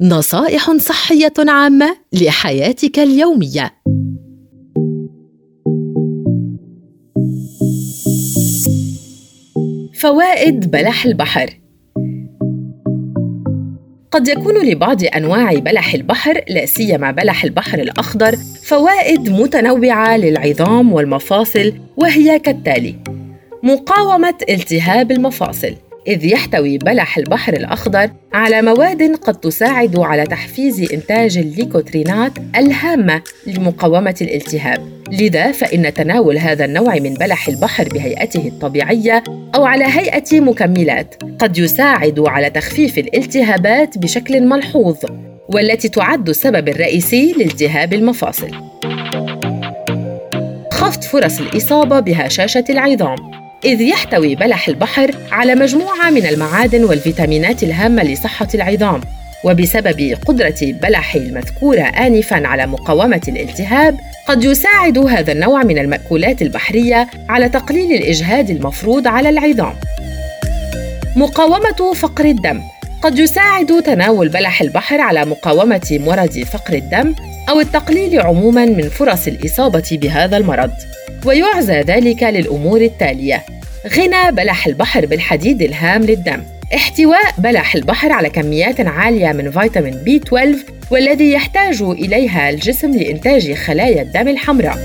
نصائح صحية عامة لحياتك اليومية. فوائد بلح البحر قد يكون لبعض أنواع بلح البحر لا سيما بلح البحر الأخضر فوائد متنوعة للعظام والمفاصل وهي كالتالي مقاومة التهاب المفاصل إذ يحتوي بلح البحر الأخضر على مواد قد تساعد على تحفيز إنتاج الليكوترينات الهامة لمقاومة الالتهاب. لذا فإن تناول هذا النوع من بلح البحر بهيئته الطبيعية أو على هيئة مكملات قد يساعد على تخفيف الالتهابات بشكل ملحوظ والتي تعد السبب الرئيسي لالتهاب المفاصل. خفض فرص الإصابة بهشاشة العظام. إذ يحتوي بلح البحر على مجموعة من المعادن والفيتامينات الهامة لصحة العظام. وبسبب قدرة بلح المذكورة آنفاً على مقاومة الالتهاب قد يساعد هذا النوع من المأكولات البحرية على تقليل الإجهاد المفروض على العظام. مقاومة فقر الدم. قد يساعد تناول بلح البحر على مقاومة مرض فقر الدم أو التقليل عموماً من فرص الإصابة بهذا المرض. ويعزى ذلك للأمور التالية. غنى بلح البحر بالحديد الهام للدم. احتواء بلح البحر على كميات عالية من فيتامين بي 12 والذي يحتاج إليها الجسم لإنتاج خلايا الدم الحمراء.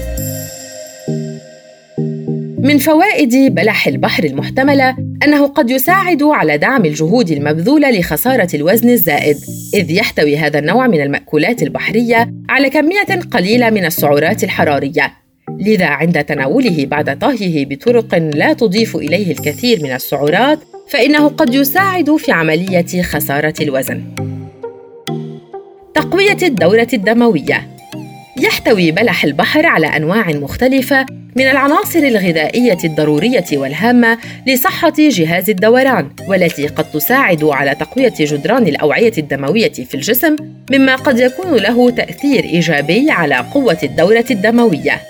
من فوائد بلح البحر المحتملة أنه قد يساعد على دعم الجهود المبذولة لخسارة الوزن الزائد، إذ يحتوي هذا النوع من المأكولات البحرية على كمية قليلة من السعرات الحرارية، لذا عند تناوله بعد طهيه بطرق لا تضيف إليه الكثير من السعرات فإنه قد يساعد في عملية خسارة الوزن. تقوية الدورة الدموية. يحتوي بلح البحر على أنواع مختلفة من العناصر الغذائية الضرورية والهامة لصحة جهاز الدوران والتي قد تساعد على تقوية جدران الأوعية الدموية في الجسم مما قد يكون له تأثير إيجابي على قوة الدورة الدموية.